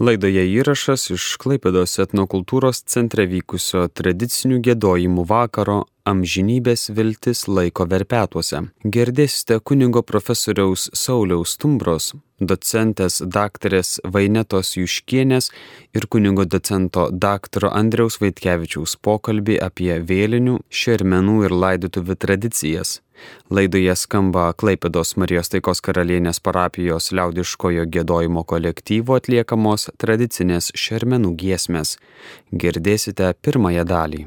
Laidoje įrašas iš Klaipėdos etnokultūros centre vykusio tradicinių gėdojimų vakaro Amžinybės viltis laiko verpetuose. Girdėsite kunigo profesoriaus Sauliaus Tumbros, docentės daktarės Vainetos Juškienės ir kunigo docento daktaro Andriaus Vaitkevičiaus pokalbį apie vėlinių, šermenų ir laidotuvių tradicijas. Laidoje skamba Klaipėdos Marijos taikos karalienės parapijos liaudiškojo gėdojimo kolektyvo atliekamos tradicinės šermenų giesmės. Girdėsite pirmąją dalį.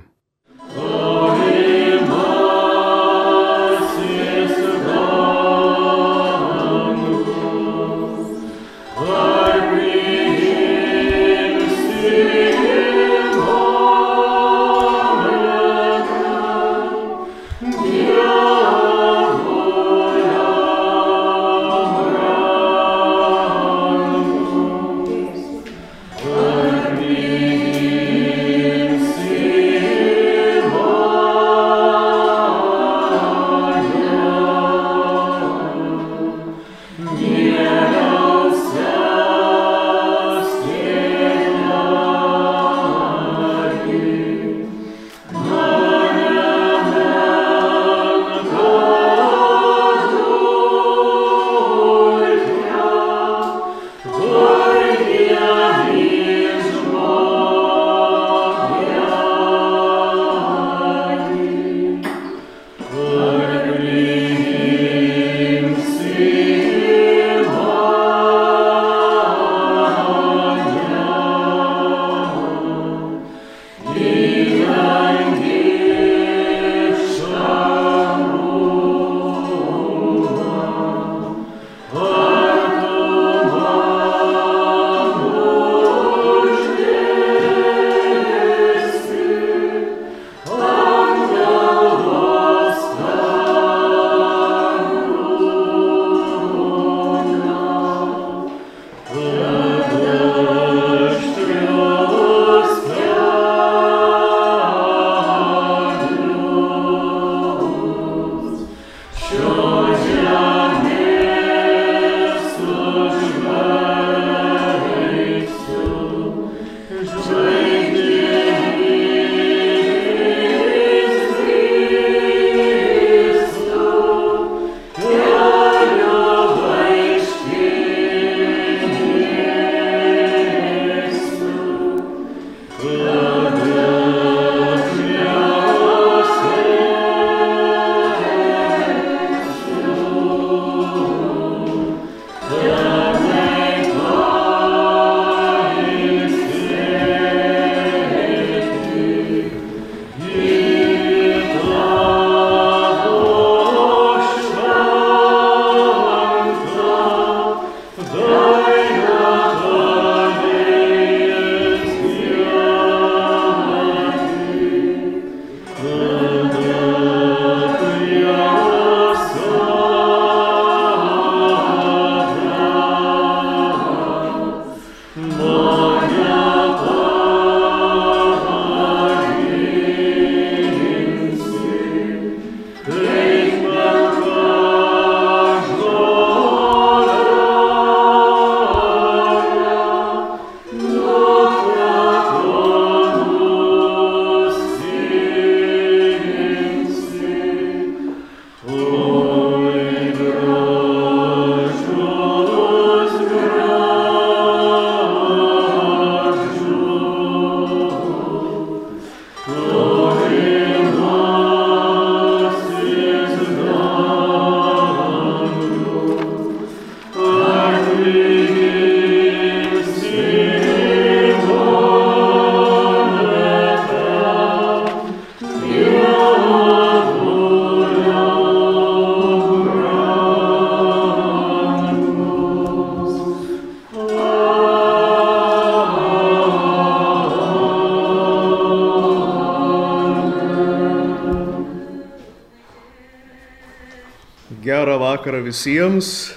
Vakarą visiems.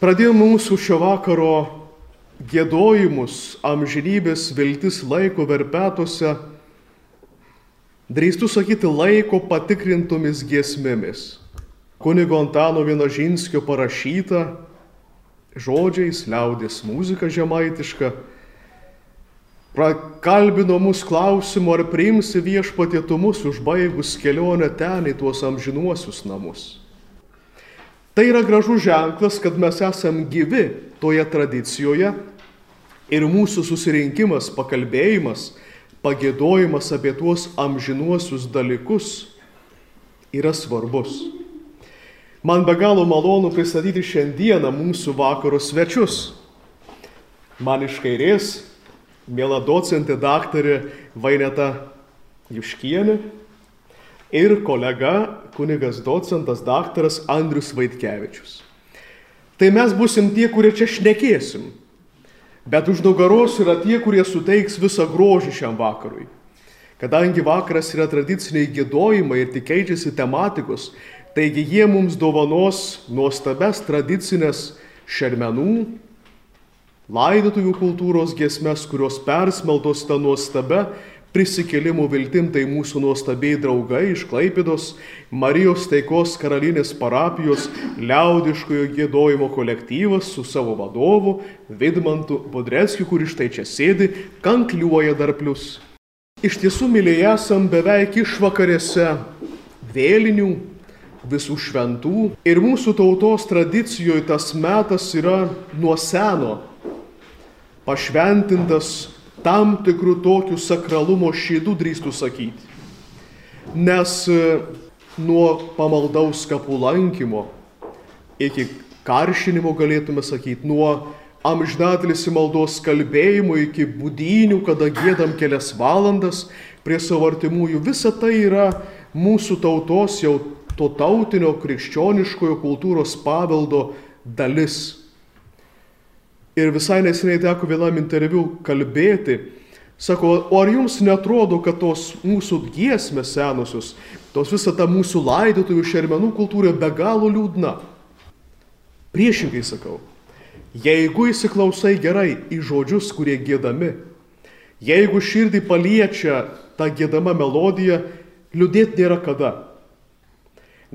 Pradėjome mūsų šio vakaro gėdojimus amžinybės viltis laiko verpetuose, drįstu sakyti laiko patikrintomis giesmėmis. Kunigo Antano Vienožinskio parašyta žodžiais, liaudės muzika žemaitiška. Prakalbino mus klausimu, ar priimsi viešpatėtumus užbaigus kelionę ten į tuos amžinuosius namus. Tai yra gražus ženklas, kad mes esam gyvi toje tradicijoje ir mūsų susirinkimas, pakalbėjimas, pagėdojimas apie tuos amžinuosius dalykus yra svarbus. Man be galo malonu pristatyti šiandieną mūsų vakaro svečius. Man iš kairės, mėla docentė daktarė Vaineta Juškienė ir kolega kunigas docentas daktaras Andrius Vaitkevičius. Tai mes busim tie, kurie čia šnekėsim, bet už nugaros yra tie, kurie suteiks visą grožį šiam vakarui. Kadangi vakaras yra tradiciniai gėdojimai ir tik keičiasi tematikos, taigi jie mums dovanos nuostabes tradicinės šermenų, laidotuvių kultūros gesmes, kurios persmeltos tą nuostabę prisikėlimų viltim tai mūsų nuostabiai draugai iš Klaipidos, Marijos taikos karalinės parapijos liaudiškojo gėdojimo kolektyvas su savo vadovu Vidmantu Bodreckiu, kuris štai čia sėdi, kankliuoja dar plus. Iš tiesų, mylėjai, esam beveik išvakarėse vėlinių, visų šventų ir mūsų tautos tradicijoje tas metas yra nuo seno pašventintas tam tikrų tokių sakralumo šydų drįstų sakyti. Nes e, nuo pamaldaus kapų lankymo iki karšinimo galėtume sakyti, nuo amžinatelis į maldos kalbėjimo iki būdinių, kada gėdam kelias valandas prie savo artimųjų, visa tai yra mūsų tautos jau to tautinio krikščioniškojo kultūros paveldo dalis. Ir visai neseniai teko vienam interviu kalbėti, sako, o ar jums netrodo, kad tos mūsų giesmės senusios, tos visa ta mūsų laidotuvių šermenų kultūra be galo liūdna? Priešingai sakau, jeigu įsiklausai gerai į žodžius, kurie gėdami, jeigu širdį paliečia ta gėdama melodija, liūdėti nėra kada.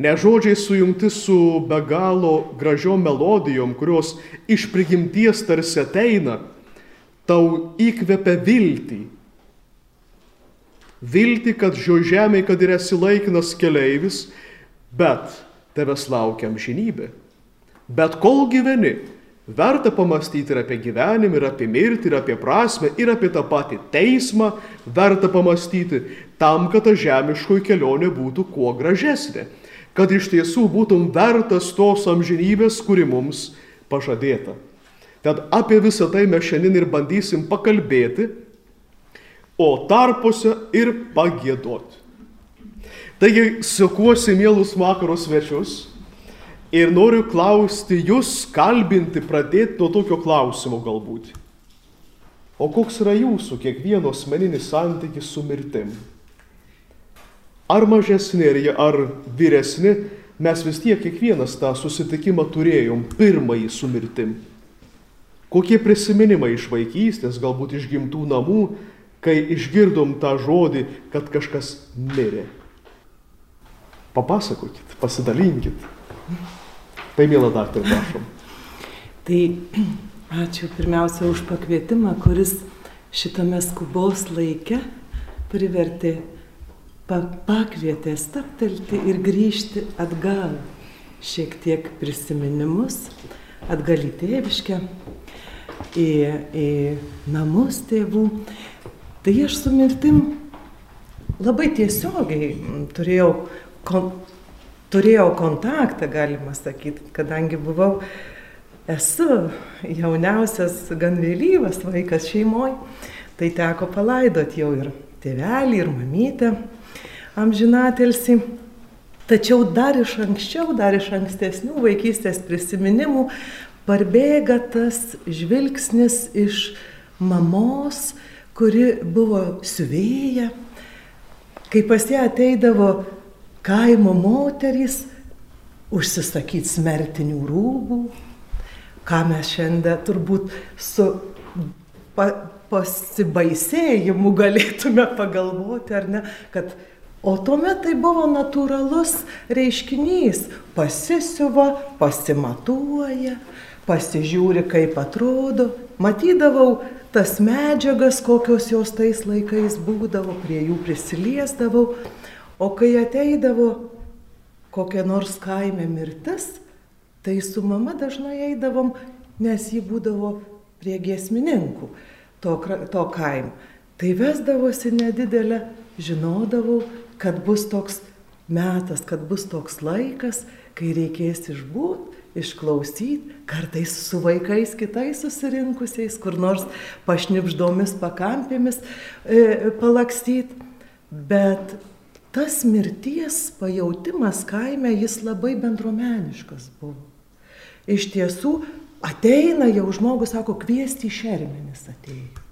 Ne žodžiai sujungti su be galo gražiom melodijom, kurios iš prigimties tarsi ateina, tau įkvepia viltį. Viltį, kad žio žemė, kad ir esi laikinas keleivis, bet tavęs laukia amžinybė. Bet kol gyveni, verta pamastyti ir apie gyvenimą, ir apie mirtį, ir apie prasme, ir apie tą patį teismą, verta pamastyti tam, kad ta žemiškoji kelionė būtų kuo gražesnė kad iš tiesų būtum vertas tos amžinybės, kuri mums pažadėta. Tad apie visą tai mes šiandien ir bandysim pakalbėti, o tarpuose ir pagėdoti. Taigi, sukuosi mielus vakaro svečius ir noriu klausti jūs, kalbinti, pradėti nuo tokio klausimo galbūt. O koks yra jūsų kiekvieno asmeninis santykis su mirtim? Ar mažesni, ar vyresni, mes vis tiek kiekvienas tą susitikimą turėjom, pirmąjį su mirtim. Kokie prisiminimai iš vaikystės, galbūt iš gimtų namų, kai išgirdom tą žodį, kad kažkas mirė. Papasakokit, pasidalinkit. Tai mėla daktarė, prašom. Tai ačiū pirmiausia už pakvietimą, kuris šitame skubos laike privertė pakvietė staptelti ir grįžti atgal. Šiek tiek prisiminimus, atgal į tėviškę, į, į namus tėvų. Tai aš su mirtim labai tiesiogiai turėjau, kon, turėjau kontaktą, galima sakyti, kadangi buvau, esu jauniausias, gan vėlyvas vaikas šeimoje, tai teko palaidoti jau ir tėvelį, ir mamytę amžinatelsi. Tačiau dar iš anksčiau, dar iš ankstesnių vaikystės prisiminimų parbėga tas žvilgsnis iš mamos, kuri buvo siuvėja, kai pas ją ateidavo kaimo moterys užsisakyti smertinių rūbų, ką mes šiandien turbūt su pa, pasibaisėjimu galėtume pagalvoti, ar ne, kad O tuomet tai buvo natūralus reiškinys. Pasisiuva, pasimatuoja, pasižiūri, kaip atrodo, matydavau tas medžiagas, kokios jos tais laikais būdavo, prie jų prisiliesdavau, o kai ateidavo kokia nors kaime mirtis, tai su mama dažnai eidavom, nes ji būdavo prie giesmininkų to, to kaimo. Tai vesdavosi nedidelė, žinodavau, kad bus toks metas, kad bus toks laikas, kai reikės išbūti, išklausyti, kartais su vaikais kitais susirinkusiais, kur nors pašnipždomis pakampėmis e, palakstyti. Bet tas mirties pajautimas kaime jis labai bendromeniškas buvo. Iš tiesų, ateina jau žmogus, sako, kviesti į šermenis atėjo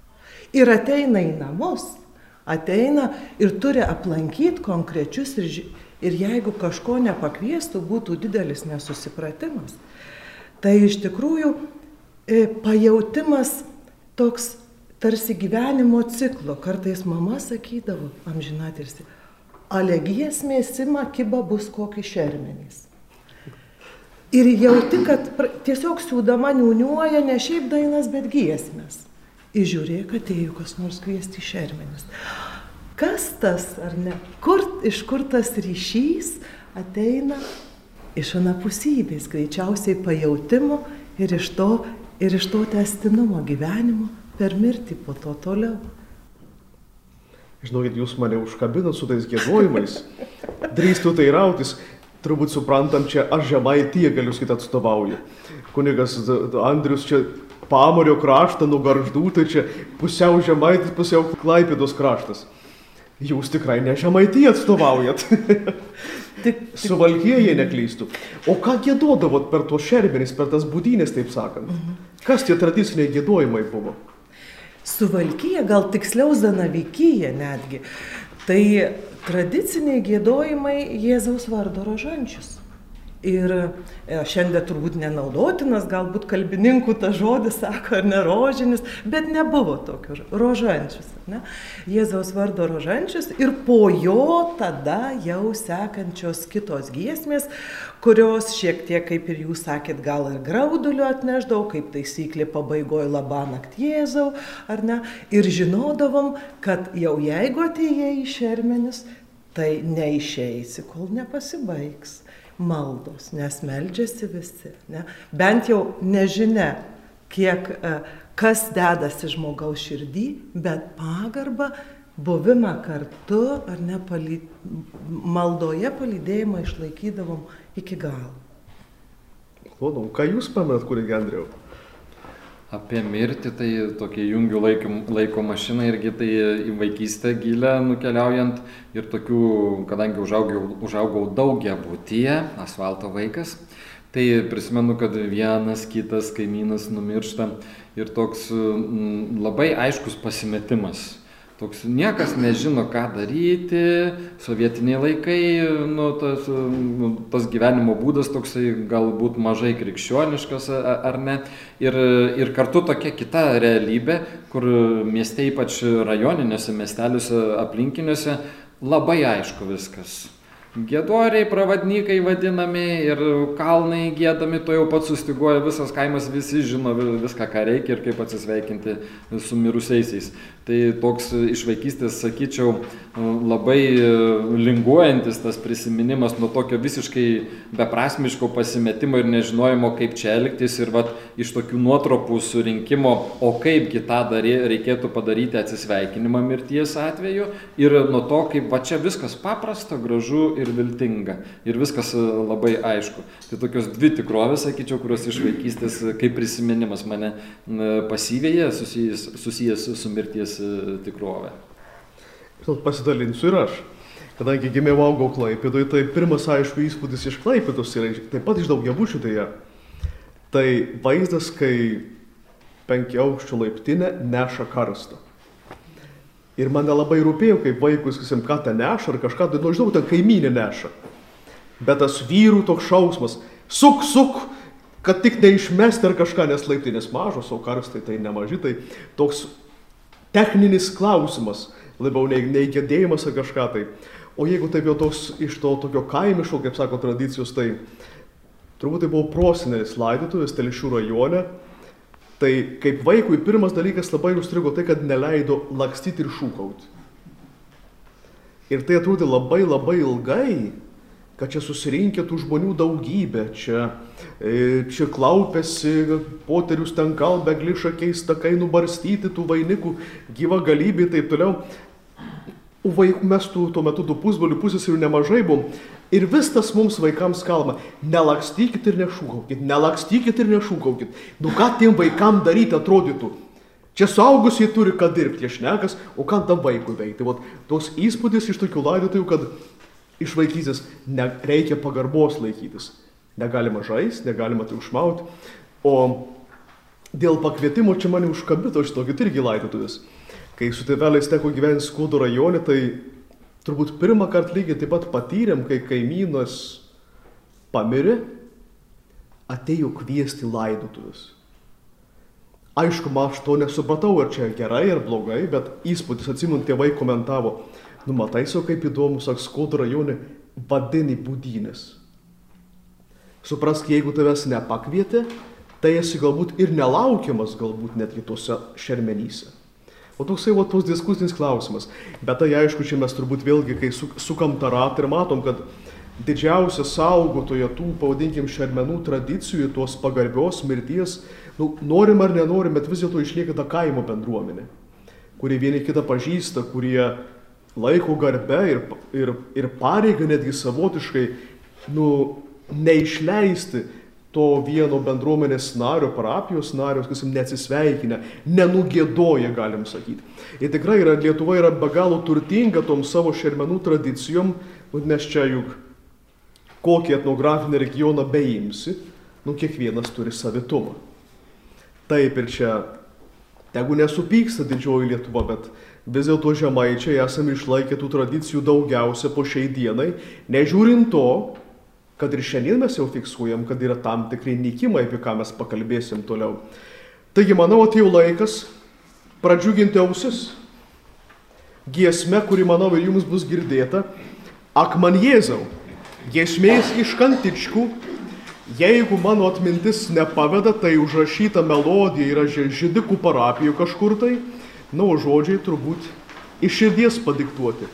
ir ateina į namus, ateina ir turi aplankyti konkrečius ir, ir jeigu kažko nepakviestų, būtų didelis nesusipratimas. Tai iš tikrųjų e, pajautimas toks tarsi gyvenimo ciklo. Kartais mama sakydavo, amžinatirsi, alegijas mėsima kiba bus kokį šermenys. Ir jauti, kad tiesiog siūdama niuniuoja ne šiaip dainas, bet giesmės. Įžiūrėk, atėjo kas nors kviesti šermenis. Kas tas ar ne? Kur, iš kur tas ryšys ateina? Iš anapusybės, greičiausiai pajautimo ir iš to, ir iš to testinumo gyvenimo per mirtį po to toliau. Žinokit, jūs mane užkabinat su tais gėdojimais. Drįstu tai rautis. Turbūt suprantam, čia aš žemai tie galiu skaitą atstovauju. Kunigas Andrius čia Pamorio kraštą, nuo garždų, tai čia pusiau žemaitis, pusiau klaipėdos kraštas. Jūs tikrai ne žemaitį atstovaujat. tik. Suvalkieji neklystų. O ką gėdodavot per tuos šermenis, per tas būdynės, taip sakant? Mhm. Kas tie tradiciniai gėdojimai buvo? Suvalkyje, gal tiksliau Zanavykyje netgi. Tai tradiciniai gėdojimai Jėzaus vardo rožančius. Ir e, šiandien turbūt nenaudotinas, galbūt kalbininkų tas žodis sako, ar ne rožinis, bet nebuvo tokio rožančius. Ne? Jėzaus vardo rožančius ir po jo tada jau sekančios kitos giesmės, kurios šiek tiek, kaip ir jūs sakėt, gal ir grauduliu atneždavau, kaip taisyklė pabaigoje labą naktį Jėzau, ar ne? Ir žinodavom, kad jau jeigu atėjai į šermenis, tai neišeisi, kol nepasibaigs maldos, nes meldžiasi visi. Ne? Bent jau nežinia, kiek, e, kas dedasi žmogaus širdį, bet pagarba, buvimą kartu ar ne paly, maldoje palydėjimą išlaikydavom iki galo. Klodom, ką jūs pamenat, kurį Gendriau? Apie mirtį, tai tokia jungiu laiko, laiko mašiną irgi tai į vaikystę gilę nukeliaujant. Ir tokių, kadangi užaugau, užaugau daugia būtyje, asfalto vaikas, tai prisimenu, kad vienas kitas kaimynas numiršta. Ir toks m, labai aiškus pasimetimas toks niekas nežino, ką daryti, sovietiniai laikai, nu, tas, nu, tas gyvenimo būdas toksai galbūt mažai krikščioniškas ar ne. Ir, ir kartu tokia kita realybė, kur mieste, ypač rajoninėse miesteliuose, aplinkiniuose, labai aišku viskas Gėdoriai, pravadnykai vadinami ir kalnai gėdami, to jau pats sustiguoja visas kaimas, visi žino viską, ką reikia ir kaip atsisveikinti su mirusiaisiais. Tai toks iš vaikystės, sakyčiau, labai linguojantis tas prisiminimas nuo tokio visiškai beprasmiško pasimetimo ir nežinojimo, kaip čia elgtis ir vat, iš tokių nuotropų surinkimo, o kaipgi tą darė, reikėtų padaryti atsisveikinimą mirties atveju ir nuo to, kaip va čia viskas paprasta, gražu ir viltinga. Ir viskas e, labai aišku. Tai tokios dvi tikrovės, sakyčiau, kurios iš vaikystės e, kaip prisiminimas mane pasyvėje susijęs, susijęs su mirties Žinot, pasidalinsiu ir aš. Kadangi gimiau augau Klaipėdoje, tai pirmas aišku įspūdis iš Klaipėdos yra taip pat iš daugiabučių tai. Tai vaizdas, kai penkiaukščių laiptinė neša karstą. Ir man nelabai rūpėjo, kaip vaikus, sakysim, ką ten neša ar kažką, tai, nu, žinau, ten kaimynė neša. Bet tas vyrų toks šausmas, suk, suk, kad tik neišmesti ar kažką, nes laiptinės mažos, o karstai tai nemaži, tai toks techninis klausimas, labiau nei, nei gedėjimas ar kažką tai. O jeigu taip jau toks iš to tokio kaimiško, kaip sako tradicijos, tai turbūt tai buvo prosenelis laidotuvės Telšių rajone. Tai kaip vaikui pirmas dalykas labai užstrigo tai, kad neleido lakstyti ir šūkauti. Ir tai atrodė labai labai ilgai, kad čia susirinkė tų žmonių daugybė, čia, e, čia klaupėsi, poterius ten kalbė, gliša keista, kai nubarstyti tų vainikų, gyva galybė ir taip toliau. Vaikų mes tų, tuo metu tų pusbolių pusės ir nemažai buvom. Ir vis tas mums vaikams kalba, nelakstykit ir nešūkaukit, nelakstykit ir nešūkaukit. Nu ką tiem vaikam daryti atrodytų? Čia suaugusiai turi ką dirbti, jie šnekas, o ką tam vaikui veikti. Vat tos įspūdis iš tokių laidotųjų, kad iš vaikystės reikia pagarbos laikytis. Negalima žaisti, negalima tai užmauti. O dėl pakvietimo čia mane užkabito šitokį irgi laidotuvės. Kai su tėveliais teko gyventi Skudo rajone, tai turbūt pirmą kartą lygiai taip pat patyrėm, kai kaimynas pamirė, atėjo kviesti laidotuvės. Aišku, aš to nesupratau, ar čia gerai ar blogai, bet įspūdis, atsimint, tėvai komentavo, nu matai, so kaip įdomu, saks, Skudo rajone vadini būdynės. Suprask, jeigu tavęs nepakvietė, tai esi galbūt ir nelaukiamas, galbūt netgi tuose šermenyse. O toksai va tos diskusinis klausimas. Bet tai aišku, čia mes turbūt vėlgi, kai sukam tą ratą ir matom, kad didžiausia saugotoja tų, pavadinkim, šermenų tradicijų, tos pagarbios mirties, nu, norim ar nenorim, bet vis dėlto išlieka ta kaimo bendruomenė, kurie vieni kitą pažįsta, kurie laiko garbę ir, ir, ir pareigą netgi savotiškai, nu, neišleisti to vieno bendruomenės nario, parapijos nario, kas neatsisveikinę, nenugėdoja, galim sakyti. Ir tikrai yra, Lietuva yra be galo turtinga tom savo šermenų tradicijom, nes čia juk kokį etnografinį regioną beimsi, nu kiekvienas turi savitumą. Taip ir čia, tegu nesupyksta didžioji Lietuva, bet vis dėlto žemaičiai esame išlaikę tų tradicijų daugiausia po šiai dienai, nežiūrint to, kad ir šiandien mes jau fiksuojam, kad yra tam tikrai nykimai, apie ką mes pakalbėsim toliau. Taigi, manau, atėjo laikas pradžiuginti ausis. Giesme, kuri, manau, ir jums bus girdėta, ak man Jėzau, giesmės iš kantičkų, jeigu mano atmintis nepaveda, tai užrašyta melodija yra žydikų parapijų kažkur tai, na, o žodžiai turbūt iš širdies padiktuoti.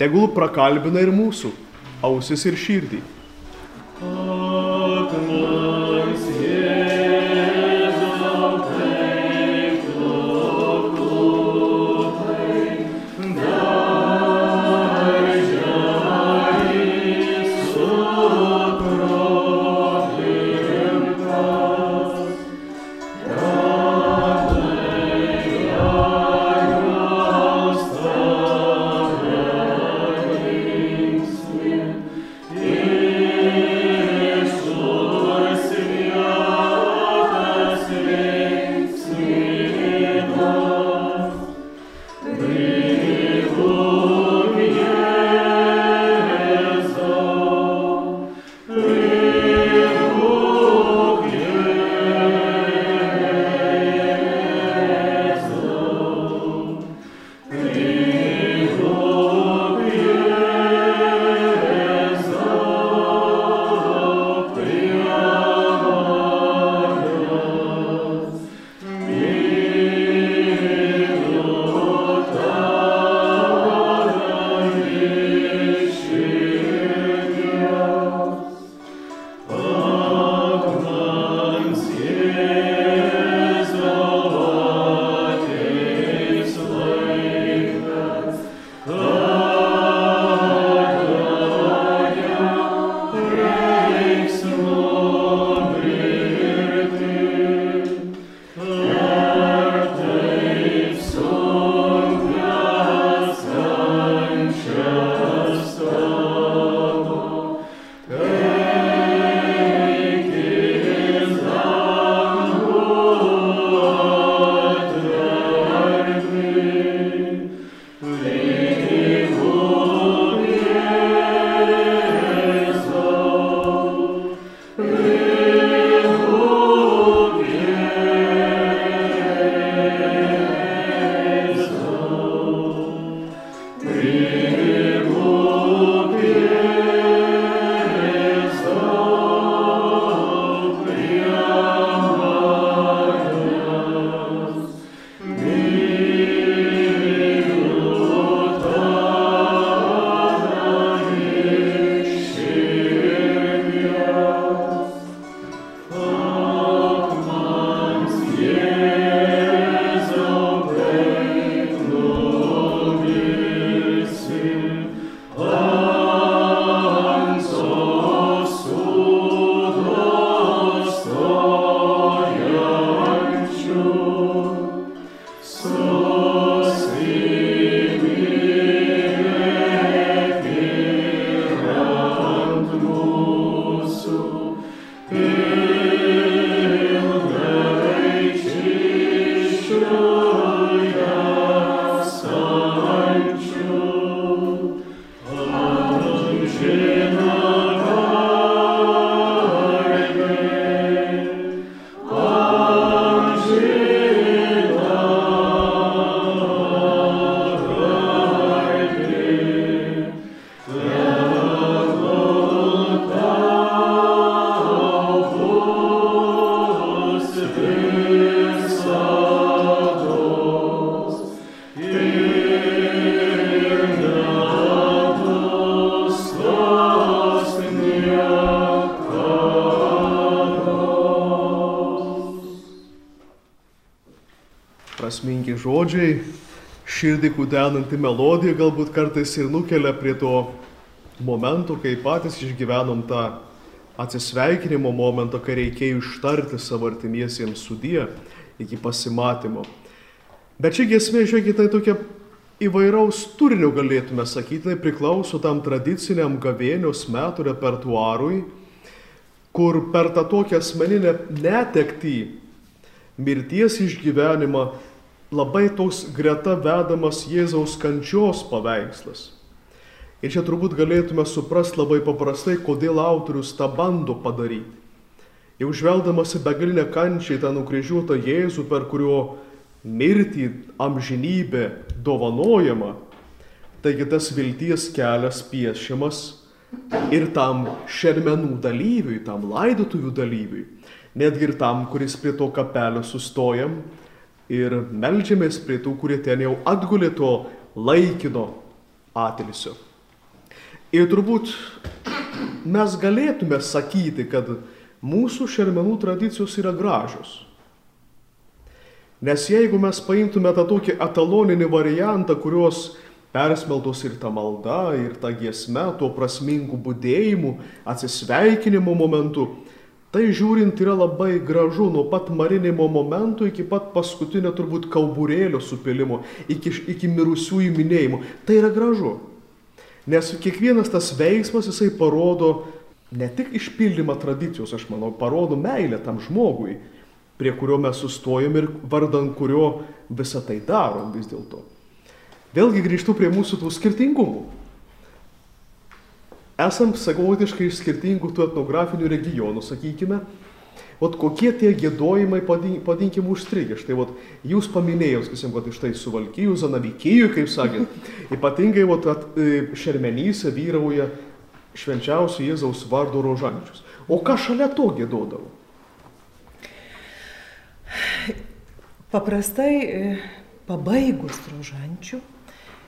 Tegul prakalbina ir mūsų ausis ir širdį. Prasmingi žodžiai, širdį kudenanti melodija galbūt kartais ir nukelia prie to momento, kai patys išgyvenom tą atsisveikinimo momentą, kai reikėjo ištarti savo artimiesiems sudie iki pasimatymo. Bet ši giesmė, žiūrėkite, tai tokia įvairaus turinio galėtume sakyti, tai priklauso tam tradiciniam gavėnios metų repertuarui, kur per tą tokią asmeninę netektį, mirties išgyvenimą labai toks greta vedamas Jėzaus kančios paveikslas. Ir čia turbūt galėtume suprasti labai paprastai, kodėl autorius tą bando padaryti. Jau žvelgdamas į begalinę kančią, tą nukryžiuotą Jėzų, per kurio mirtį amžinybė dovanojama, taigi tas vilties kelias piešiamas ir tam šermenų dalyviui, tam laidotuvių dalyviui, netgi ir tam, kuris prie to kapelio sustojam ir melžiamės prie tų, kurie ten jau atgulė to laikino atilsio. Ir turbūt mes galėtume sakyti, kad mūsų šermenų tradicijos yra gražios. Nes jeigu mes paimtume tą tokį etaloninį variantą, kurios persmeltos ir ta malda, ir ta giesme, tuo prasmingu būdėjimu, atsisveikinimo momentu, tai žiūrint yra labai gražu nuo pat marinimo momento iki pat paskutinio turbūt kauburėlio supilimo, iki, iki mirusiųjų minėjimo. Tai yra gražu. Nes kiekvienas tas veiksmas jisai parodo ne tik išpildymą tradicijos, aš manau, parodo meilę tam žmogui, prie kurio mes sustojam ir vardan kurio visą tai darom vis dėlto. Vėlgi grįžtu prie mūsų tų skirtingumų. Esam savotiškai iš skirtingų tų etnografinių regionų, sakykime, Vat kokie tie gėdojimai, padinkim, užstrigę. Štai vat, jūs paminėjau, sakysim, kad iš tai suvalkyjų, zanavykyjų, kaip sakėt, ypatingai vat, at, e, šermenyse vyrauja švenčiausio Jėzaus vardo rožančius. O ką šalia to gėdodavo? Paprastai e, pabaigus rožančių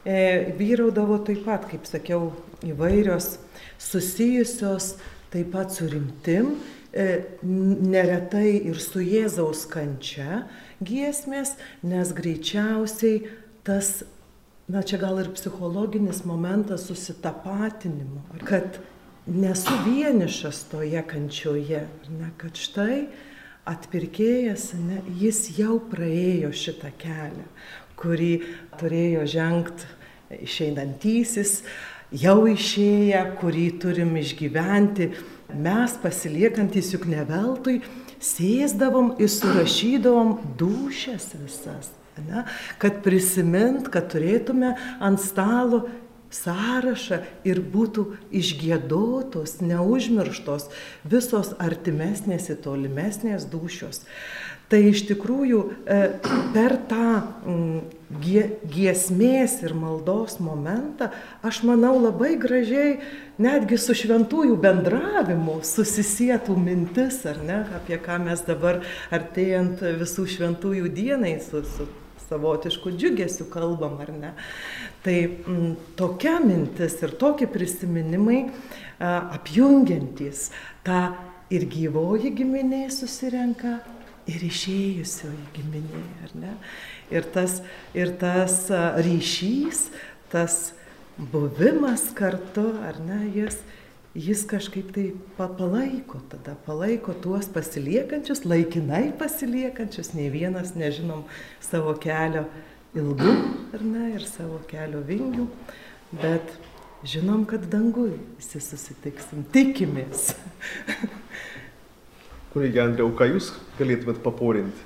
vyraudavo taip pat, kaip sakiau, įvairios susijusios taip pat su rimtim E, neretai ir su Jėzaus kančia giesmės, nes greičiausiai tas, na čia gal ir psichologinis momentas susitapatinimo, kad nesu vienišas toje kančioje, ne, kad štai atpirkėjas, ne, jis jau praėjo šitą kelią, kurį turėjo žengti išeinantysis, jau išėję, kurį turim išgyventi mes pasiliekantys juk ne veltui sėsdavom ir surašydavom dušes visas. Ne? Kad prisimint, kad turėtume ant stalo sąrašą ir būtų išgėdotos, neužmirštos visos artimesnės ir tolimesnės dušios. Tai iš tikrųjų e, per tą giesmės ir maldos momentą, aš manau labai gražiai netgi su šventųjų bendravimu susisietų mintis, ar ne, apie ką mes dabar artėjant visų šventųjų dienai su, su savotišku džiugesiu kalbam, ar ne. Tai m, tokia mintis ir tokie prisiminimai a, apjungiantys tą ir gyvoji giminė susirenka, ir išėjusioji giminė, ar ne? Ir tas, ir tas ryšys, tas buvimas kartu, ar ne, jis, jis kažkaip tai palaiko, tada palaiko tuos pasiliekančius, laikinai pasiliekančius, nei vienas nežinom savo kelio ilgų, ar ne, ir savo kelio vingių, bet žinom, kad dangui visi susitiksim, tikimės. Kunigė Andriau, ką jūs galėtumėt paporinti?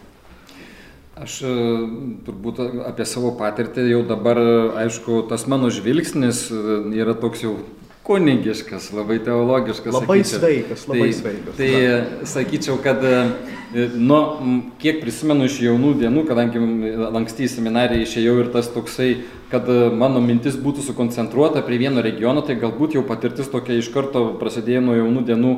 Aš e, turbūt apie savo patirtį jau dabar, aišku, tas mano žvilgsnis e, yra toks jau kunigiškas, labai teologiškas. Labai sakyčiau. sveikas, labai tai, sveikas. Tai na. sakyčiau, kad e, nu, kiek prisimenu iš jaunų dienų, kadangi lankstį seminariją išėjau ir tas toksai kad e, mano mintis būtų sukoncentruota prie vieno regiono, tai galbūt jau patirtis tokia iš karto prasidėjo nuo jaunų dienų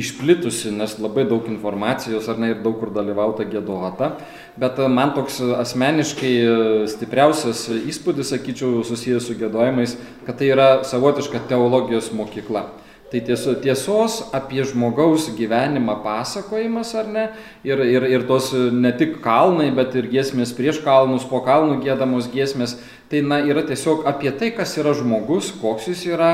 išplitusi, nes labai daug informacijos ar ne ir daug kur dalyvauta gėduota. Bet e, man toks asmeniškai e, stipriausias įspūdis, sakyčiau, susijęs su gėdojimais, kad tai yra savotiška teologijos mokykla. Tai tiesos apie žmogaus gyvenimą pasakojimas, ar ne? Ir, ir, ir tos ne tik kalnai, bet ir giesmės prieš kalnus, po kalnų gėdamos giesmės. Tai na, yra tiesiog apie tai, kas yra žmogus, koks jis yra,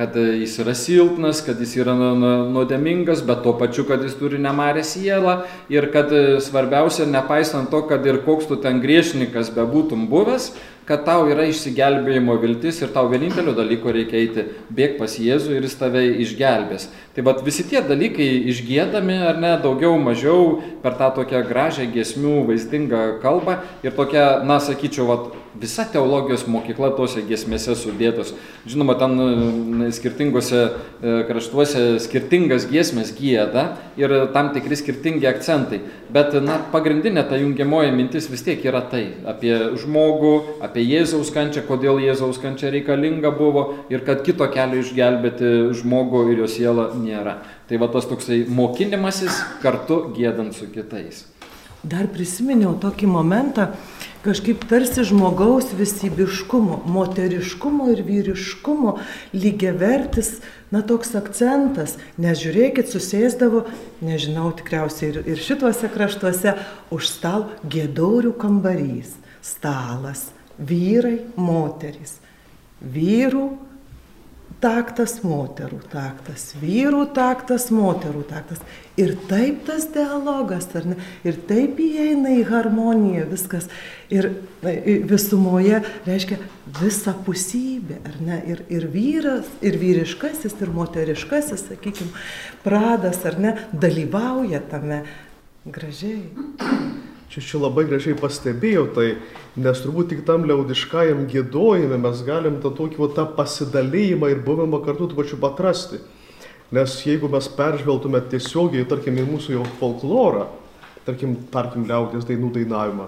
kad jis yra silpnas, kad jis yra nuodėmingas, bet tuo pačiu, kad jis turi nemarę sielą ir kad svarbiausia, nepaisant to, kad ir koks tu ten griežnikas bebūtum buvęs, kad tau yra išsigelbėjimo viltis ir tau vienintelio dalyko reikia eiti, bėg pas Jėzų ir jis tave išgelbės. Tai vad visi tie dalykai išgėdami ar ne, daugiau mažiau per tą tokią gražią giesmių vaizdingą kalbą ir tokia, na, sakyčiau, vat, visa teologijos mokykla tose giesmėse sudėtos. Žinoma, ten skirtingose e, kraštuose skirtingas giesmės gėda ir tam tikri skirtingi akcentai. Bet, na, pagrindinė ta jungiamoji mintis vis tiek yra tai - apie žmogų, apie Jėzaus kančią, kodėl Jėzaus kančia reikalinga buvo ir kad kito kelio išgelbėti žmogų ir jo sielą nėra. Tai va tas toksai mokinimasis kartu gėdant su kitais. Dar prisiminiau tokį momentą, kažkaip tarsi žmogaus visybiškumo, moteriškumo ir vyriškumo lygiavertis, na toks akcentas, nes žiūrėkit, susėsdavo, nežinau, tikriausiai ir, ir šituose kraštuose, už stalo gėdaurių kambarys, stalas, vyrai, moterys. Vyrų taktas moterų taktas, vyrų taktas moterų taktas. Ir taip tas dialogas, ar ne? Ir taip įeina į harmoniją viskas. Ir visumoje reiškia visą pusybę, ar ne? Ir, ir vyras, ir vyriškasis, ir moteriškasis, sakykime, pradas, ar ne, dalyvauja tame gražiai. Čia čia labai gražiai pastebėjau tai, nes turbūt tik tam liaudiškajam gėdojime mes galim tą tokį va, tą pasidalymą ir buvimą kartu tuo pačiu patrasti. Nes jeigu mes peržvelgtume tiesiogiai, tarkim, į mūsų jau folklorą, tarkim, tarkim, liaudės dainų dainavimą,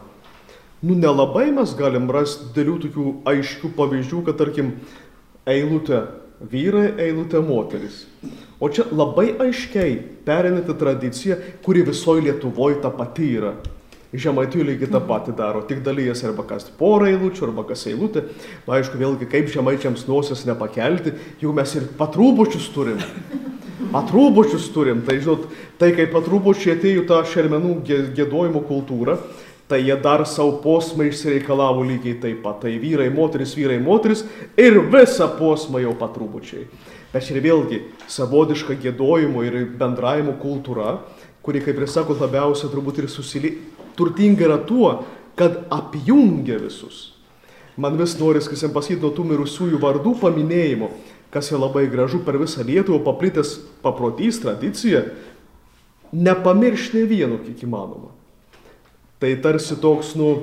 nu nelabai mes galim rasti dėlių tokių aiškių pavyzdžių, kad tarkim, eilutė vyrai, eilutė moteris. O čia labai aiškiai perinanti tradicija, kuri visoje Lietuvoje ta pati yra. Žemaitijų lygiai tą patį daro, tik dalyjas arba kas porą eilučių, arba kas eilutė. Na, aišku, vėlgi, kaip žemaičiams nosies nepakelti, jau mes ir patrūbučius turim. Patrūbučius turim, tai žinot, tai kaip patrūbučiai atėjo tą šermenų gėdojimo kultūrą, tai jie dar savo posmą išsireikalavo lygiai taip pat. Tai vyrai, moteris, vyrai, moteris ir visą posmą jau patrūbučiai. Bet ir vėlgi savotiška gėdojimo ir bendravimo kultūra, kuri, kaip ir sakot, labiausiai turbūt ir susili turtinga yra tuo, kad apjungia visus. Man vis noris, kas jam pasakyti nuo tų mirusiųjų vardų paminėjimo, kas yra labai gražu per visą Lietuvą paplitęs paprotys, tradicija, nepamiršti ne vieno, kiek įmanoma. Tai tarsi toks, nu,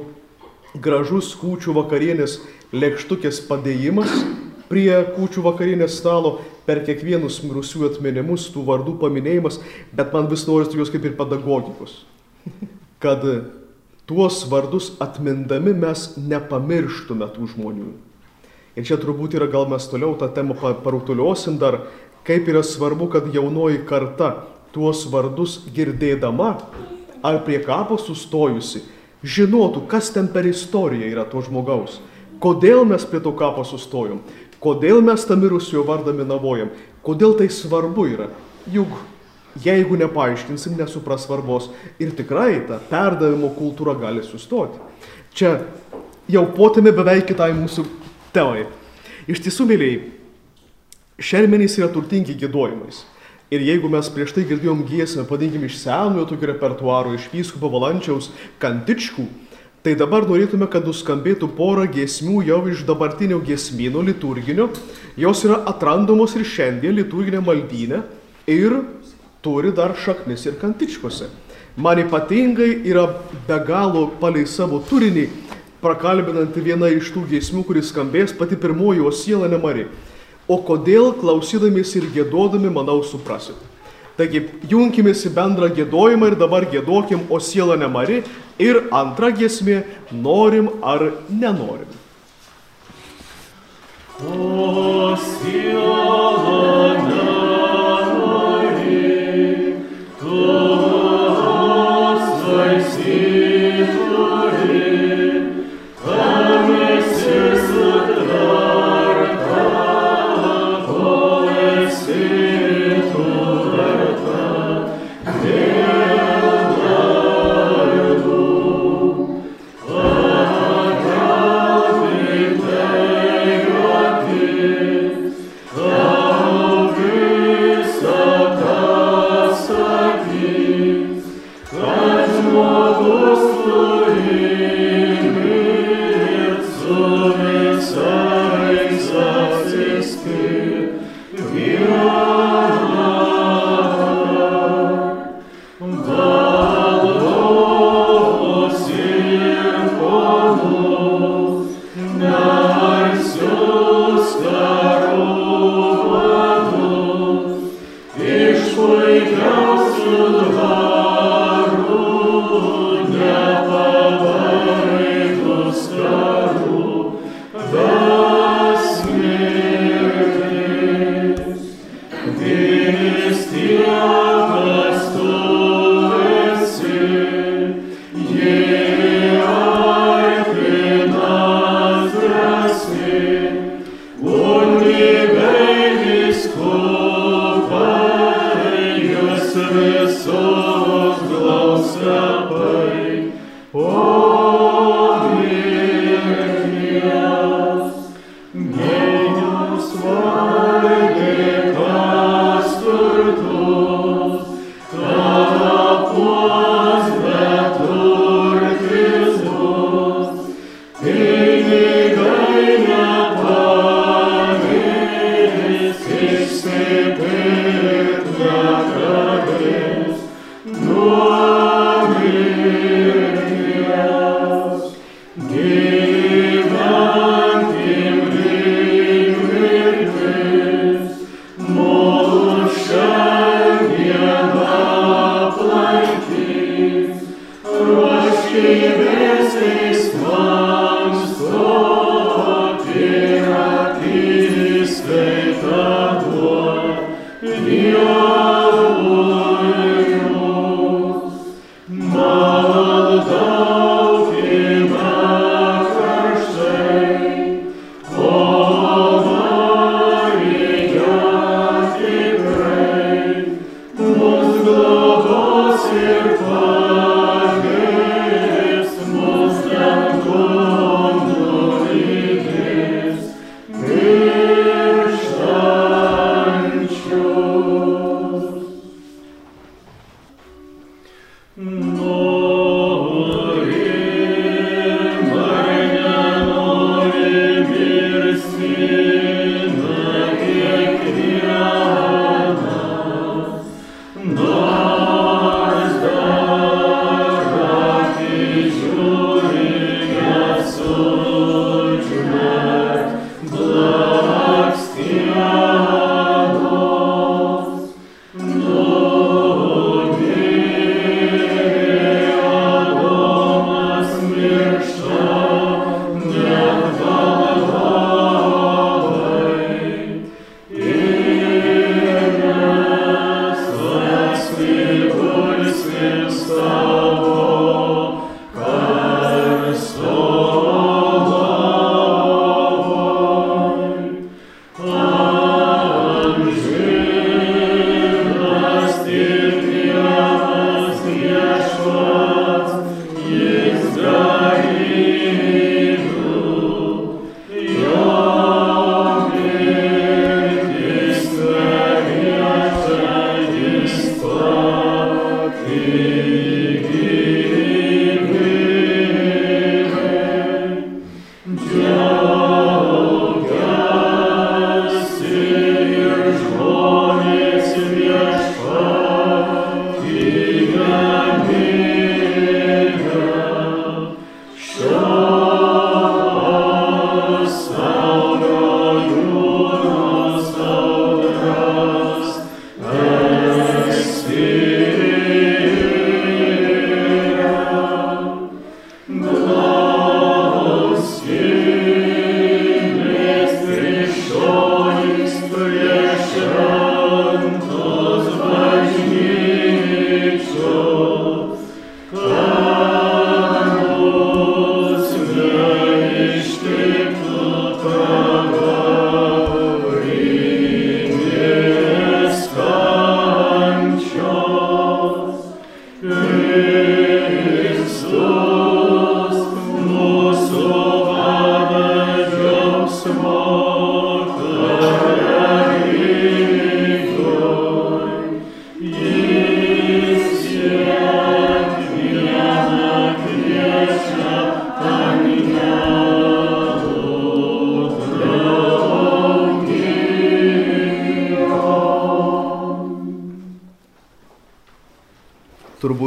gražus kūčių vakarienės lėkštukės padėjimas prie kūčių vakarienės stalo, per kiekvienus mirusiųjų atminimus, tų vardų paminėjimas, bet man vis noris tokios kaip ir pedagogikos kad tuos vardus atmindami mes nepamirštume tų žmonių. Ir čia turbūt yra, gal mes toliau tą temą parutuliosim dar, kaip yra svarbu, kad jaunoji karta tuos vardus girdėdama ar prie kapo sustojusi, žinotų, kas ten per istoriją yra to žmogaus. Kodėl mes prie to kapo sustojom, kodėl mes tą mirusiojo vardą minavojam, kodėl tai svarbu yra. Juk Jeigu nepaaiškinsim, nesupras svarbos ir tikrai ta perdavimo kultūra gali sustoti. Čia jau potėme beveik kitai mūsų temai. Iš tiesų, mėlyjei, šermenys yra turtingi gėdojimais. Ir jeigu mes prieš tai girdėjom giesmę, padinkim iš senojo tokio repertuaro, iš vyskupo valančiaus kantičkų, tai dabar norėtume, kad nuskambėtų porą giesmių jau iš dabartinio giesmino liturginio. Jos yra atrandamos ir šiandien liturginė maldynė. Ir turi dar šaknis ir kantičkose. Man ypatingai yra be galo palei savo turinį prakalbinanti viena iš tų giesmių, kuris skambės pati pirmoji, o siela nemari. O kodėl klausydamės ir gėdodami, manau, suprasit. Taigi, junkimės į bendrą gėdojimą ir dabar gėdokim, o siela nemari. Ir antra giesmė, norim ar nenorim. O siela Lord.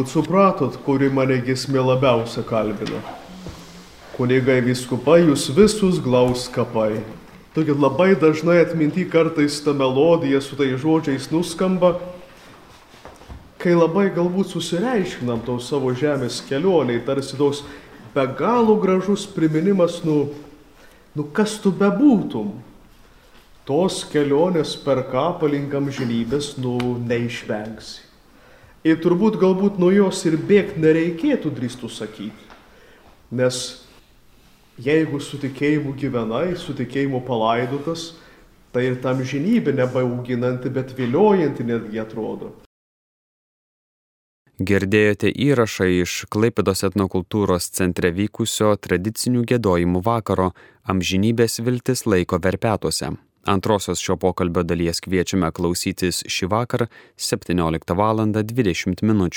Turbūt supratot, kuri mane gismė labiausia kalbina. Kunigai viskupai, jūs visus glaus kapai. Tokia labai dažnai atminti kartais ta melodija su tai žodžiais nuskamba, kai labai galbūt susireiškinam to savo žemės kelioniai, tarsi toks be galo gražus priminimas, nu, nu kas tu bebūtum, tos kelionės per ką palinkam žinybės, nu, neišvengsi. Ir turbūt galbūt nuo jos ir bėgti nereikėtų drįstų sakyti. Nes jeigu su tikėjimu gyvenai, su tikėjimu palaidotas, tai ir tam žinybė nebauginanti, bet viliojanti netgi atrodo. Girdėjote įrašą iš Klaipidos etnokultūros centre vykusio tradicinių gėdojimų vakaro Amžinybės viltis laiko verpetuose. Antrosios šio pokalbio dalies kviečiame klausytis šį vakarą 17 val. 20 min.